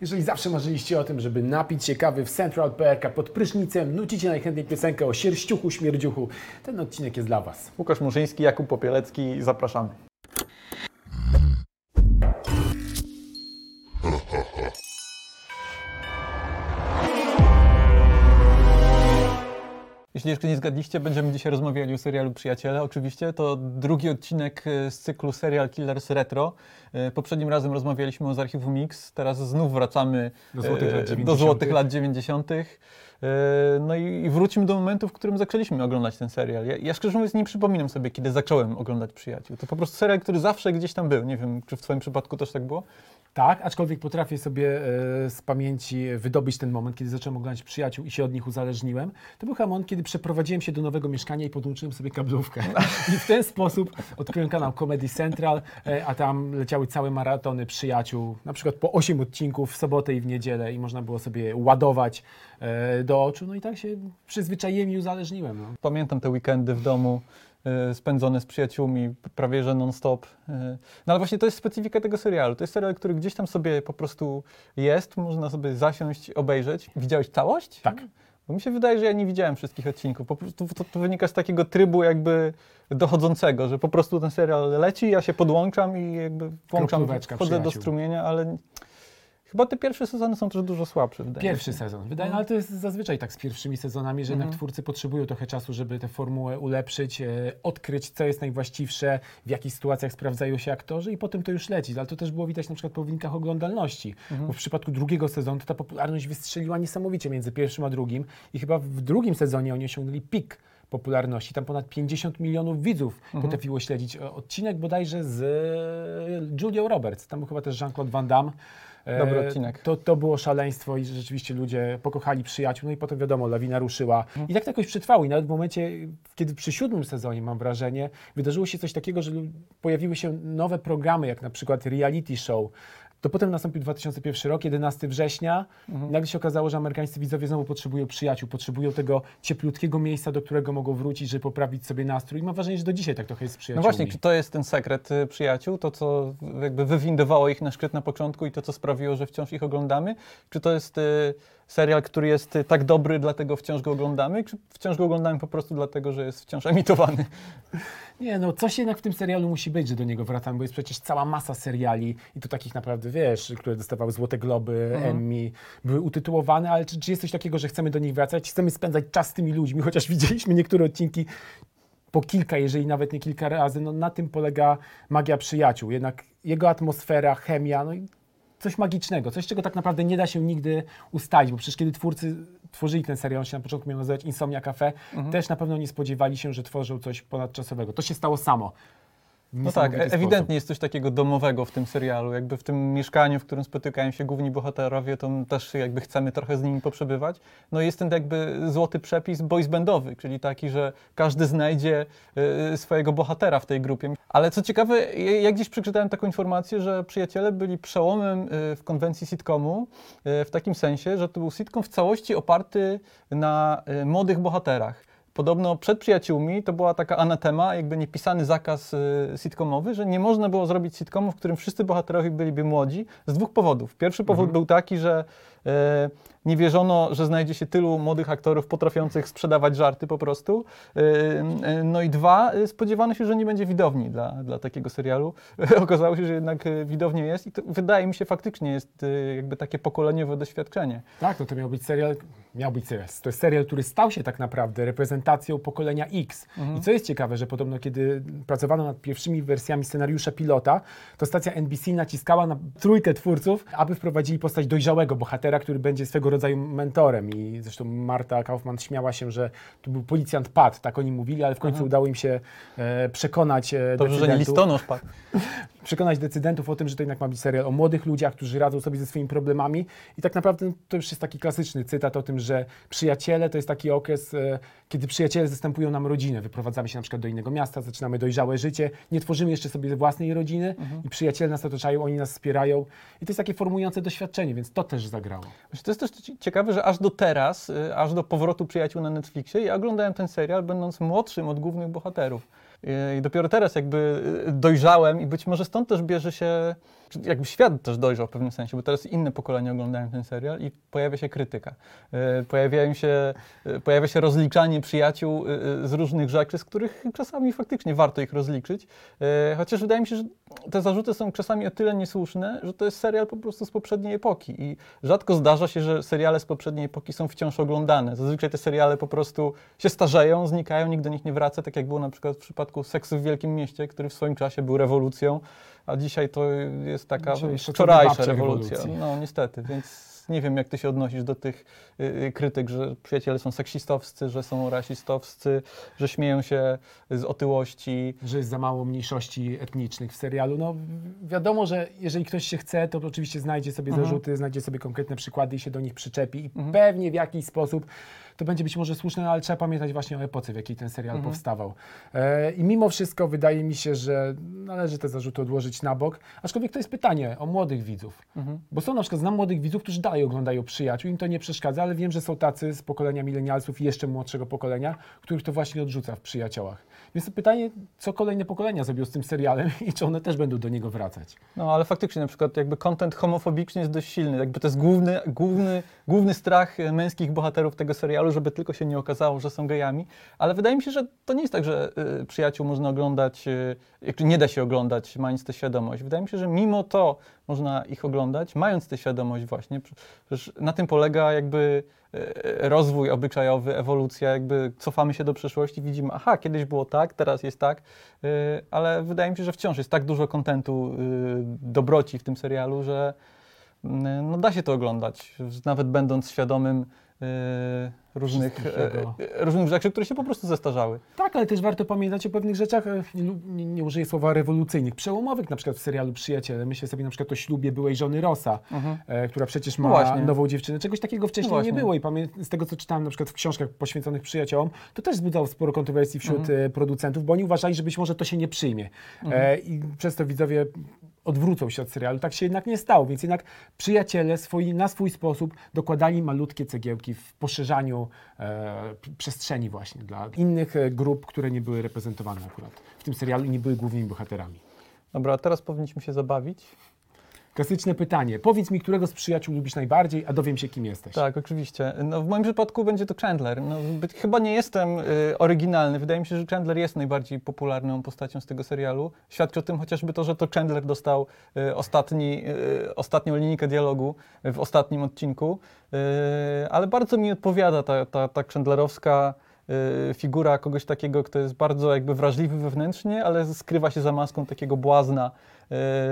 Jeżeli zawsze marzyliście o tym, żeby napić się kawy w Central Perk, pod prysznicem, nucicie najchętniej piosenkę o sierściuchu, śmierdziuchu, ten odcinek jest dla Was. Łukasz Murzyński, Jakub Popielecki, zapraszamy. Jeśli jeszcze nie zgadliście, będziemy dzisiaj rozmawiali o serialu Przyjaciele. Oczywiście to drugi odcinek e, z cyklu Serial Killers Retro. E, Poprzednim razem rozmawialiśmy o z archiwum Mix, teraz znów wracamy Do złotych e, lat do 90.. złotych lat 90. E, No i wrócimy do momentu, w którym zaczęliśmy oglądać ten serial. Ja, ja szczerze mówiąc nie przypominam sobie, kiedy zacząłem oglądać Przyjaciół. To po prostu serial, który zawsze gdzieś tam był. Nie wiem, czy w Twoim przypadku też tak było? Tak, aczkolwiek potrafię sobie e, z pamięci wydobyć ten moment, kiedy zacząłem oglądać przyjaciół i się od nich uzależniłem. To był chyba moment, kiedy przeprowadziłem się do nowego mieszkania i podłączyłem sobie kablówkę. I w ten sposób odkryłem kanał Comedy Central, e, a tam leciały całe maratony przyjaciół, na przykład po 8 odcinków w sobotę i w niedzielę i można było sobie ładować e, do oczu. No i tak się przyzwyczaiłem i uzależniłem. No. Pamiętam te weekendy w domu spędzone z przyjaciółmi prawie że non-stop. E, No ale właśnie to jest specyfika tego serialu. To jest serial, który gdzieś tam sobie po prostu jest, można sobie zasiąść, obejrzeć. Widziałeś całość? Tak. Bo mi się wydaje, że ja nie widziałem wszystkich odcinków. Po prostu to, to wynika z takiego trybu jakby dochodzącego, że po prostu ten serial leci, ja się podłączam i jakby włączam, wchodzę do strumienia, ale chyba te pierwsze sezony są też dużo słabsze. Wydaje mi Pierwszy się. sezon. Wydaje, no, ale to jest zazwyczaj tak z pierwszymi sezonami, że Mhm. jednak twórcy potrzebują trochę czasu, żeby tę formułę ulepszyć, e, odkryć, co jest najwłaściwsze, w jakich sytuacjach sprawdzają się aktorzy i potem to już leci. Ale to też było widać na przykład po wynikach oglądalności. Mhm. Bo w przypadku drugiego sezonu to ta popularność wystrzeliła niesamowicie między pierwszym a drugim i chyba w drugim sezonie oni osiągnęli pik popularności. Tam ponad 50 milionów widzów Mhm. potrafiło śledzić e, odcinek bodajże z e, Julią Roberts. Tam był chyba też Jean-Claude Van Damme. E, Dobry odcinek. To, to było szaleństwo i rzeczywiście ludzie pokochali przyjaciół, no i potem wiadomo, lawina ruszyła. I tak to jakoś przetrwało i nawet w momencie, kiedy przy siódmym sezonie, mam wrażenie, wydarzyło się coś takiego, że pojawiły się nowe programy, jak na przykład reality show. To potem nastąpił 2001 rok, 11 września. Mhm. Nagle się okazało, że amerykańscy widzowie znowu potrzebują przyjaciół, potrzebują tego cieplutkiego miejsca, do którego mogą wrócić, żeby poprawić sobie nastrój. I mam wrażenie, że do dzisiaj tak trochę jest z No przyjaciółmi. właśnie, czy to jest ten sekret y, przyjaciół, to co jakby wywindowało ich na szczyt na początku i to co sprawiło, że wciąż ich oglądamy? Czy to jest y, serial, który jest y, tak dobry, dlatego wciąż go oglądamy, czy wciąż go oglądamy po prostu dlatego, że jest wciąż emitowany? Nie, no coś jednak w tym serialu musi być, że do niego wracam, bo jest przecież cała masa seriali i to takich naprawdę, wiesz, które dostawały Złote Globy, Emmy, były utytułowane, ale czy, czy jest coś takiego, że chcemy do nich wracać? Chcemy spędzać czas z tymi ludźmi, chociaż widzieliśmy niektóre odcinki po kilka, jeżeli nawet nie kilka razy, no na tym polega magia przyjaciół. Jednak jego atmosfera, chemia, no i coś magicznego, coś, czego tak naprawdę nie da się nigdy ustalić, bo przecież kiedy twórcy tworzyli ten serial, on się na początku miał nazywać Insomnia Cafe, też na pewno nie spodziewali się, że tworzą coś ponadczasowego. To się stało samo. No tak, e- ewidentnie sposób. jest coś takiego domowego w tym serialu. Jakby w tym mieszkaniu, w którym spotykają się główni bohaterowie, to też jakby chcemy trochę z nimi poprzebywać. No jest ten jakby złoty przepis boys bandowy, czyli taki, że każdy znajdzie y, swojego bohatera w tej grupie. Ale co ciekawe, ja gdzieś przeczytałem taką informację, że przyjaciele byli przełomem y, w konwencji sitcomu, y, w takim sensie, że to był sitcom w całości oparty na młodych bohaterach. Podobno przed przyjaciółmi to była taka anatema, jakby niepisany zakaz y, sitcomowy, że nie można było zrobić sitcomu, w którym wszyscy bohaterowie byliby młodzi, z dwóch powodów. Pierwszy powód był taki, że e, nie wierzono, że znajdzie się tylu młodych aktorów potrafiących sprzedawać żarty po prostu. E, no i dwa, spodziewano się, że nie będzie widowni dla, dla takiego serialu. Okazało się, że jednak widownia jest i to wydaje mi się faktycznie jest jakby takie pokoleniowe doświadczenie. Tak, no to miał być serial, miał być serial. To jest serial, który stał się tak naprawdę reprezentacją pokolenia X. I co jest ciekawe, że podobno kiedy pracowano nad pierwszymi wersjami scenariusza pilota, to stacja NBC naciskała na trójkę twórców, aby wprowadzili postać dojrzałego bohatera, który będzie swego rodzaju mentorem. I zresztą Marta Kaufman śmiała się, że to był policjant Pat, tak oni mówili, ale w końcu udało im się e, przekonać e, Dobrze, że nie decydentów listonosz padł. przekonać decydentów o tym, że to jednak ma być serial o młodych ludziach, którzy radzą sobie ze swoimi problemami. I tak naprawdę to już jest taki klasyczny cytat o tym, że przyjaciele to jest taki okres, e, kiedy przyjaciele zastępują nam rodzinę. Wyprowadzamy się na przykład do innego miasta, zaczynamy dojrzałe życie, nie tworzymy jeszcze sobie własnej rodziny i przyjaciele nas otaczają, oni nas wspierają. I to jest takie formujące doświadczenie, więc to też zagrało. Właśnie To jest też ci- ciekawe, że aż do teraz, y, aż do powrotu przyjaciół na Netflixie, ja oglądałem ten serial będąc młodszym od głównych bohaterów. I dopiero teraz jakby y, dojrzałem i być może stąd też bierze się, jakby świat też dojrzał w pewnym sensie, bo teraz inne pokolenia oglądają ten serial i pojawia się krytyka. Y, Pojawiają się, y, pojawia się rozliczanie przyjaciół z różnych rzeczy, z których czasami faktycznie warto ich rozliczyć. Chociaż wydaje mi się, że te zarzuty są czasami o tyle niesłuszne, że to jest serial po prostu z poprzedniej epoki i rzadko zdarza się, że seriale z poprzedniej epoki są wciąż oglądane. Zazwyczaj te seriale po prostu się starzeją, znikają, nikt do nich nie wraca, tak jak było na przykład w przypadku Seksu w Wielkim Mieście, który w swoim czasie był rewolucją, a dzisiaj to jest taka Dzisiaj wczorajsza rewolucja. No niestety, więc nie wiem jak ty się odnosisz do tych y, y, krytyk, że przyjaciele są seksistowscy, że są rasistowscy, że śmieją się z otyłości. że jest za mało mniejszości etnicznych w serialu. No wi- wiadomo, że jeżeli ktoś się chce, to oczywiście znajdzie sobie Mhm. zarzuty, znajdzie sobie konkretne przykłady i się do nich przyczepi i pewnie w jakiś sposób to będzie być może słuszne, no, ale trzeba pamiętać właśnie o epoce, w jakiej ten serial Mhm. powstawał. E, I mimo wszystko wydaje mi się, że należy te zarzuty odłożyć na bok, aczkolwiek to jest pytanie o młodych widzów. Mhm. Bo są na przykład, znam młodych widzów, którzy dalej oglądają przyjaciół, im to nie przeszkadza, ale wiem, że są tacy z pokolenia milenialsów i jeszcze młodszego pokolenia, których to właśnie odrzuca w przyjaciołach. Więc to pytanie, co kolejne pokolenia zrobią z tym serialem i czy one też będą do niego wracać. No ale faktycznie na przykład jakby content homofobiczny jest dość silny. Jakby to jest główny, główny, główny strach męskich bohaterów tego serialu, żeby tylko się nie okazało, że są gejami. Ale wydaje mi się, że to nie jest tak, że y, przyjaciół można oglądać, y, nie da się oglądać, mając tę świadomość. Wydaje mi się, że mimo to można ich oglądać, mając tę świadomość właśnie. Przecież na tym polega jakby e, rozwój obyczajowy, ewolucja, jakby cofamy się do przeszłości, widzimy, aha, kiedyś było tak, teraz jest tak, y, ale wydaje mi się, że wciąż jest tak dużo kontentu y, dobroci w tym serialu, że y, no, da się to oglądać, nawet będąc świadomym y, różnych, Wszystkiego. e, różnych rzeczy, które się po prostu zestarzały. Tak, ale też warto pamiętać o pewnych rzeczach, e, nie, nie, użyję słowa rewolucyjnych, przełomowych, na przykład w serialu Przyjaciele. Myślę sobie na przykład o ślubie byłej żony Rosa, e, która przecież ma No właśnie. nową dziewczynę. Czegoś takiego wcześniej No nie było i z tego, co czytałem na przykład w książkach poświęconych przyjaciołom, to też wzbudzało sporo kontrowersji wśród Mhm. e, producentów, bo oni uważali, że być może to się nie przyjmie. E, I przez to widzowie odwrócą się od serialu. Tak się jednak nie stało, więc jednak przyjaciele swoi, na swój sposób dokładali malutkie cegiełki w poszerzaniu e, przestrzeni właśnie dla innych e, grup, które nie były reprezentowane akurat w tym serialu i nie były głównymi bohaterami. Dobra, a teraz powinniśmy się zabawić. Klasyczne pytanie. Powiedz mi, którego z przyjaciół lubisz najbardziej, a dowiem się, kim jesteś. Tak, oczywiście. No, w moim przypadku będzie to Chandler. No, by- chyba nie jestem y, oryginalny. Wydaje mi się, że Chandler jest najbardziej popularną postacią z tego serialu. Świadczy o tym chociażby to, że to Chandler dostał y, ostatni, y, ostatnią linijkę dialogu w ostatnim odcinku. Y, ale bardzo mi odpowiada ta, ta, ta Chandlerowska y, figura kogoś takiego, kto jest bardzo jakby wrażliwy wewnętrznie, ale skrywa się za maską takiego błazna.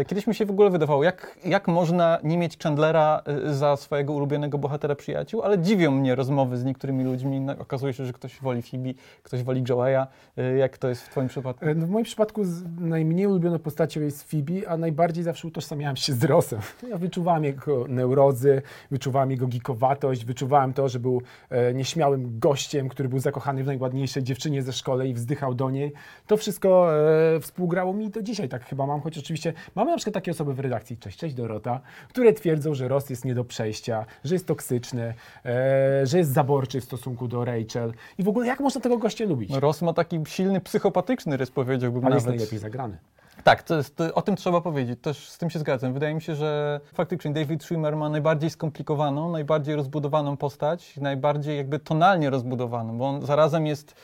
Y, Kiedyś mi się w ogóle wydawało, jak, jak można nie mieć Chandlera y, za swojego ulubionego bohatera przyjaciół, ale dziwią mnie rozmowy z niektórymi ludźmi. Okazuje się, że ktoś woli Phoebe, ktoś woli Joeya. Y, Jak to jest w twoim przypadku? E, No w moim przypadku najmniej ulubioną postacią jest Phoebe, a najbardziej zawsze utożsamiałem się z Rossem. Ja wyczuwałem jego neurozy, wyczuwałem jego gikowatość, wyczuwałem to, że był e, nieśmiałym gościem, który był zakochany w najładniejszej dziewczynie ze szkole i wzdychał do niej. To wszystko e, współgrało mi do dzisiaj, tak chyba mam, choć oczywiście mamy na przykład takie osoby w redakcji, cześć, cześć Dorota, które twierdzą, że Ross jest nie do przejścia, że jest toksyczny, e, że jest zaborczy w stosunku do Rachel i w ogóle jak można tego gościa lubić? Ross ma taki silny psychopatyczny rys, powiedziałbym Ale jest nawet. najlepiej zagrany. Tak, to jest, to, o tym trzeba powiedzieć, też z tym się zgadzam. Wydaje mi się, że faktycznie David Schwimmer ma najbardziej skomplikowaną, najbardziej rozbudowaną postać, najbardziej jakby tonalnie rozbudowaną, bo on zarazem jest,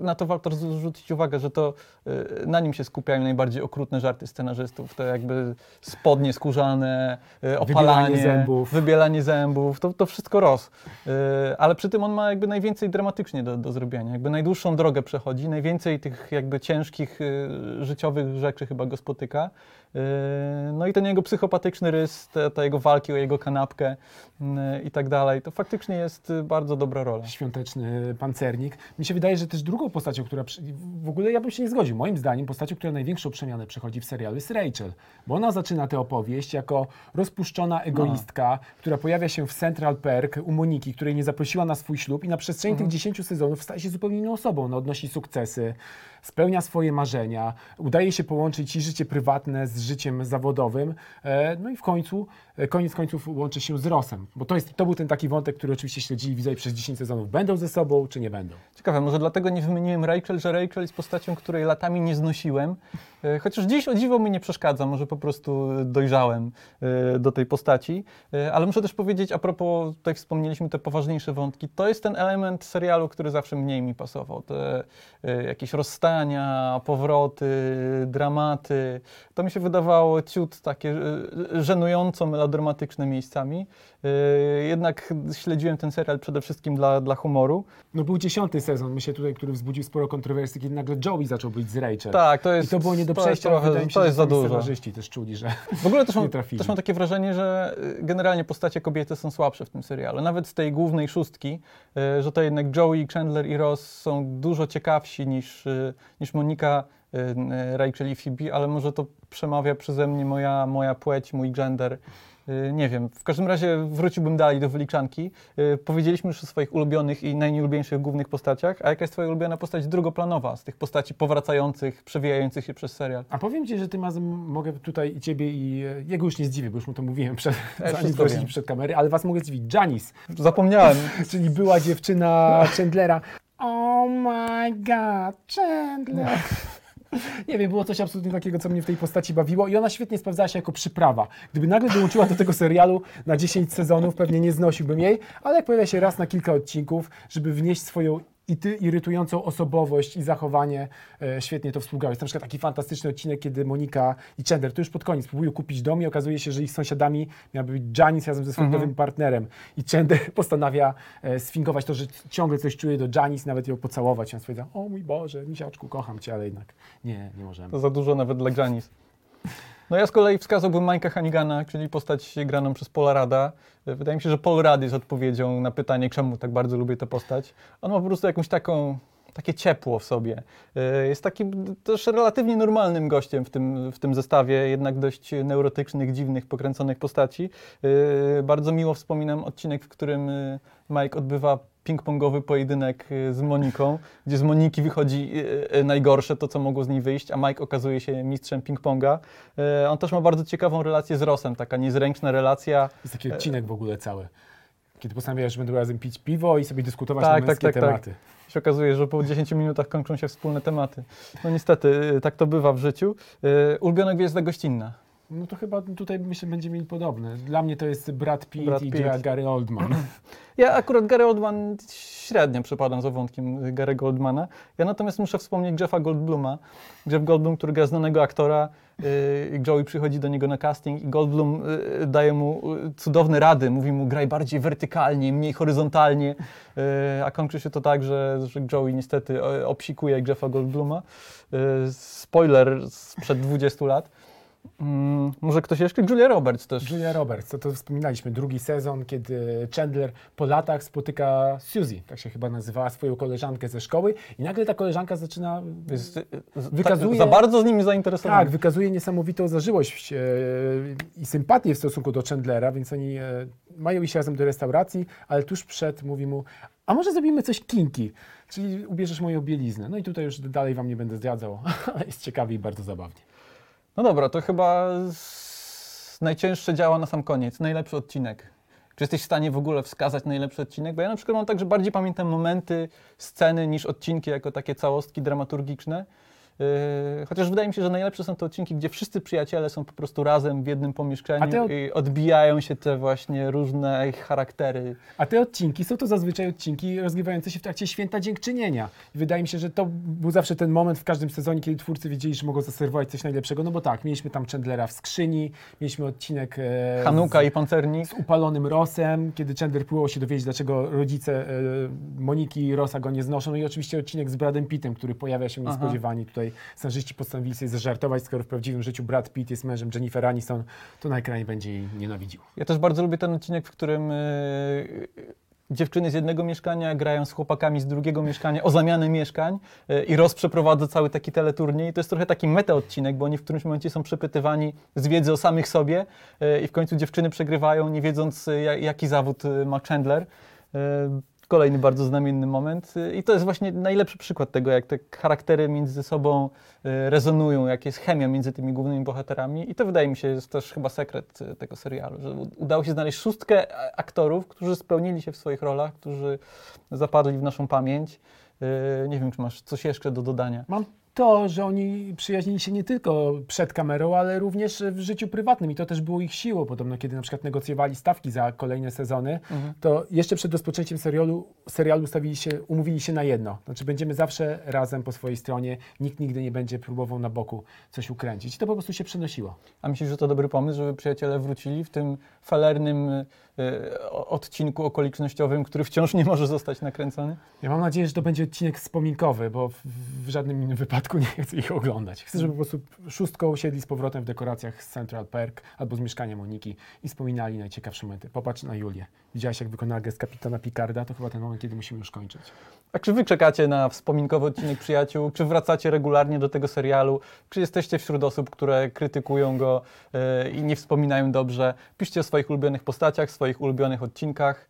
na to warto zwrócić uwagę, że to y, na nim się skupiają najbardziej okrutne żarty scenarzystów, te jakby spodnie skórzane, y, opalanie, Wybielanie zębów. wybielanie zębów, to, to wszystko roz. Y, ale przy tym on ma jakby najwięcej dramatycznie do, do zrobienia, jakby najdłuższą drogę przechodzi, najwięcej tych jakby ciężkich życiowych rzeczy chyba go spotyka. No i ten jego psychopatyczny rys, te, te jego walki o jego kanapkę i tak dalej, to faktycznie jest bardzo dobra rola. świąteczny pancernik. Mi się wydaje, że też drugą postacią, która. przy- W ogóle ja bym się nie zgodził. Moim zdaniem, postacią, która największą przemianę przechodzi w serialu, jest Rachel. Bo ona zaczyna tę opowieść jako rozpuszczona egoistka, która pojawia się w Central Perk u Moniki, której nie zaprosiła na swój ślub i na przestrzeni tych 10 sezonów staje się zupełnie inną osobą. No, odnosi sukcesy, spełnia swoje marzenia, udaje się połączyć i życie prywatne z życiem zawodowym, e, no i w końcu, e, koniec końców łączy się z Rosem, bo to, jest, to był ten taki wątek, który oczywiście śledzili widzowie przez 10 sezonów. Będą ze sobą, czy nie będą? Ciekawe, może dlatego nie wymieniłem Rachel, że Rachel jest postacią, której latami nie znosiłem. E, Chociaż dziś o dziwo mi nie przeszkadza, może po prostu dojrzałem e, do tej postaci. E, Ale muszę też powiedzieć, a propos, tutaj wspomnieliśmy te poważniejsze wątki, to jest ten element serialu, który zawsze mniej mi pasował. Te e, jakieś rozstania, powroty, dramaty. To mi się wydawało ciut takie e, żenująco melodramatyczne miejscami. E, Jednak śledziłem ten serial przede wszystkim dla, dla humoru. No był dziesiąty sezon, myślę tutaj, który wzbudził sporo kontrowersji, kiedy nagle Joey zaczął być z Rachel. Tak, to I jest, to było nie do to jest przejścia, trochę- wydaje mi się, to jest za dużo. scenarzyści też czuli, że W ogóle też mam, też mam takie wrażenie, że y, generalnie postacie kobiety są słabsze w tym serialu. Nawet z tej głównej szóstki, y, że to jednak Joey, Chandler i Ross są dużo ciekawsi niż, y, niż Monika, Rachel i Phoebe, ale może to przemawia przeze mnie moja, moja płeć, mój gender. Y, Nie wiem, w każdym razie wróciłbym dalej do wyliczanki. Y, Powiedzieliśmy już o swoich ulubionych i najnieulubieńszych głównych postaciach, a jaka jest twoja ulubiona postać drugoplanowa z tych postaci powracających, przewijających się przez serial? A powiem Ci, że tym razem mogę tutaj i Ciebie i e, jego już nie zdziwię, bo już mu to mówiłem przed, wiem. przed kamery, ale Was mogę zdziwić. Janice, Zapomniałem. czyli była dziewczyna Chandlera. Oh my god, Chandler. Nie wiem, było coś absolutnie takiego, co mnie w tej postaci bawiło i ona świetnie sprawdzała się jako przyprawa. Gdyby nagle dołączyła do tego serialu na 10 sezonów, pewnie nie znosiłbym jej, ale jak pojawia się raz na kilka odcinków, żeby wnieść swoją i ty irytującą osobowość i zachowanie, e, świetnie to współgrało. Jest na przykład taki fantastyczny odcinek, kiedy Monika i Chandler, to już pod koniec, próbują kupić dom i okazuje się, że ich sąsiadami miałby być Janice razem ze swoim Mhm. nowym partnerem. I Chandler postanawia e, sfingować to, że ciągle coś czuje do Janice, nawet ją pocałować. I on stwierdza, o mój Boże, misiaczku, kocham cię, ale jednak nie, nie możemy. To za dużo nawet dla Janis. No ja z kolei wskazałbym Mike'a Hanigana, czyli postać graną przez Paula Rada. Wydaje mi się, że Paul Rad jest odpowiedzią na pytanie, czemu tak bardzo lubię tę postać. On ma po prostu jakąś taką, takie ciepło w sobie. E, Jest takim też relatywnie normalnym gościem w tym, w tym zestawie, jednak dość neurotycznych, dziwnych, pokręconych postaci. E, Bardzo miło wspominam odcinek, w którym e, Mike odbywa ping-pongowy pojedynek z Moniką, gdzie z Moniki wychodzi najgorsze, to co mogło z niej wyjść, a Mike okazuje się mistrzem ping-ponga. On też ma bardzo ciekawą relację z Rossem, taka niezręczna relacja. Jest taki odcinek w ogóle cały. Kiedy postanawiają, że będą razem pić piwo i sobie dyskutować Tak, na tak, męskie tak, tak. tematy. się okazuje, że po 10 minutach kończą się wspólne tematy. No niestety, e, tak to bywa w życiu. E, Ulubiona gwiazda gościnna. No to chyba tutaj myślę, będziemy mieli podobne. Dla mnie to jest Brad Pitt Brad i Pitt. Gary Oldman. Ja akurat Gary Oldman średnio przepadam za wątkiem Gary'ego Oldmana. Ja natomiast muszę wspomnieć Jeffa Goldbluma. Jeff Goldblum, który gra znanego aktora. Yy, Joey przychodzi do niego na casting i Goldblum yy, daje mu cudowne rady. Mówi mu graj bardziej wertykalnie, mniej horyzontalnie. A kończy się to tak, że, że Joey niestety obsikuje Jeffa Goldbluma. Spoiler sprzed 20 lat. Mm, może ktoś jeszcze? Julia Roberts też. Julia Roberts, to, to wspominaliśmy, drugi sezon, kiedy Chandler po latach spotyka Suzy, tak się chyba nazywała, swoją koleżankę ze szkoły i nagle ta koleżanka zaczyna, Jest, y, z- Wykazuje- tak, za bardzo z nimi zainteresowany. tak, wykazuje niesamowitą zażyłość e, i sympatię w stosunku do Chandlera, więc oni e, mają iść razem do restauracji, ale tuż przed mówi mu, a może zrobimy coś kinki, czyli ubierzesz moją bieliznę. No i tutaj już dalej wam nie będę zdradzał, ale jest ciekawie i bardzo zabawnie. No dobra, to chyba najcięższe działa na sam koniec. Najlepszy odcinek. Czy jesteś w stanie w ogóle wskazać najlepszy odcinek? Bo ja na przykład mam tak, że bardziej pamiętam momenty, sceny niż odcinki jako takie całostki dramaturgiczne. Yy, chociaż wydaje mi się, że najlepsze są te odcinki, gdzie wszyscy przyjaciele są po prostu razem w jednym te od- i odbijają się te właśnie różne ich charaktery. A te odcinki są to zazwyczaj odcinki rozgrywające się w trakcie święta dziękczynienia. I wydaje mi się, że to był zawsze ten moment w każdym sezonie, kiedy twórcy wiedzieli, że mogą zaserwować coś najlepszego. No bo tak, mieliśmy tam Chandlera w skrzyni, mieliśmy odcinek e, Hanuka z, i pancernik. z upalonym Rosem, kiedy Chandler próbował się dowiedzieć, dlaczego rodzice e, Moniki i Rosa go nie znoszą. No i oczywiście odcinek z Bradem Pittem, który pojawia się niespodziewanie. Tutaj scenarzyści postanowili sobie zażartować, skoro w prawdziwym życiu Brad Pitt jest mężem Jennifer Aniston, to na ekranie będzie jej nienawidził. Ja też bardzo lubię ten odcinek, w którym y, dziewczyny z jednego mieszkania grają z chłopakami z drugiego mieszkania o zamianę mieszkań y, i Ross przeprowadza cały taki teleturniej. To jest trochę taki meta odcinek, bo oni w którymś momencie są przepytywani z wiedzy o samych sobie y, i w końcu dziewczyny przegrywają, nie wiedząc ja- jaki zawód ma Chandler. Kolejny bardzo znamienny moment. Y, I to jest właśnie najlepszy przykład tego, jak te charaktery między sobą y, rezonują, jak jest chemia między tymi głównymi bohaterami. I to wydaje mi się jest też chyba sekret y, tego serialu, że udało się znaleźć szóstkę a- aktorów, którzy spełnili się w swoich rolach, którzy zapadli w naszą pamięć. Nie wiem, czy masz coś jeszcze do dodania. Mam to, że oni przyjaźnili się nie tylko przed kamerą, ale również w życiu prywatnym i to też było ich siłą. Podobno, kiedy na przykład negocjowali stawki za kolejne sezony, to jeszcze przed rozpoczęciem serialu, serialu stawili się, umówili się na jedno. Znaczy będziemy zawsze razem po swojej stronie, nikt nigdy nie będzie próbował na boku coś ukręcić. I to po prostu się przenosiło. A myślisz, że to dobry pomysł, żeby przyjaciele wrócili w tym falernym y, odcinku okolicznościowym, który wciąż nie może zostać nakręcony? Ja mam nadzieję, że to będzie odcinek wspominkowy, bo w, w żadnym innym wypadku nie chcę ich oglądać. Chcę, żeby po prostu szóstką usiedli z powrotem w dekoracjach z Central Park albo z mieszkania Moniki i wspominali najciekawsze momenty. Popatrz na Julię. Widziałaś, jak wykonała gest kapitana Picarda? To chyba ten moment, kiedy musimy już kończyć. A czy wy czekacie na wspominkowy odcinek Przyjaciół? Czy wracacie regularnie do tego serialu? Czy jesteście wśród osób, które krytykują go y, i nie wspominają dobrze? Piszcie o swoich ulubionych postaciach, swoich ulubionych odcinkach.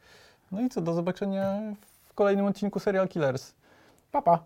No i co, do zobaczenia w kolejnym odcinku Serial Killers. Pa, pa!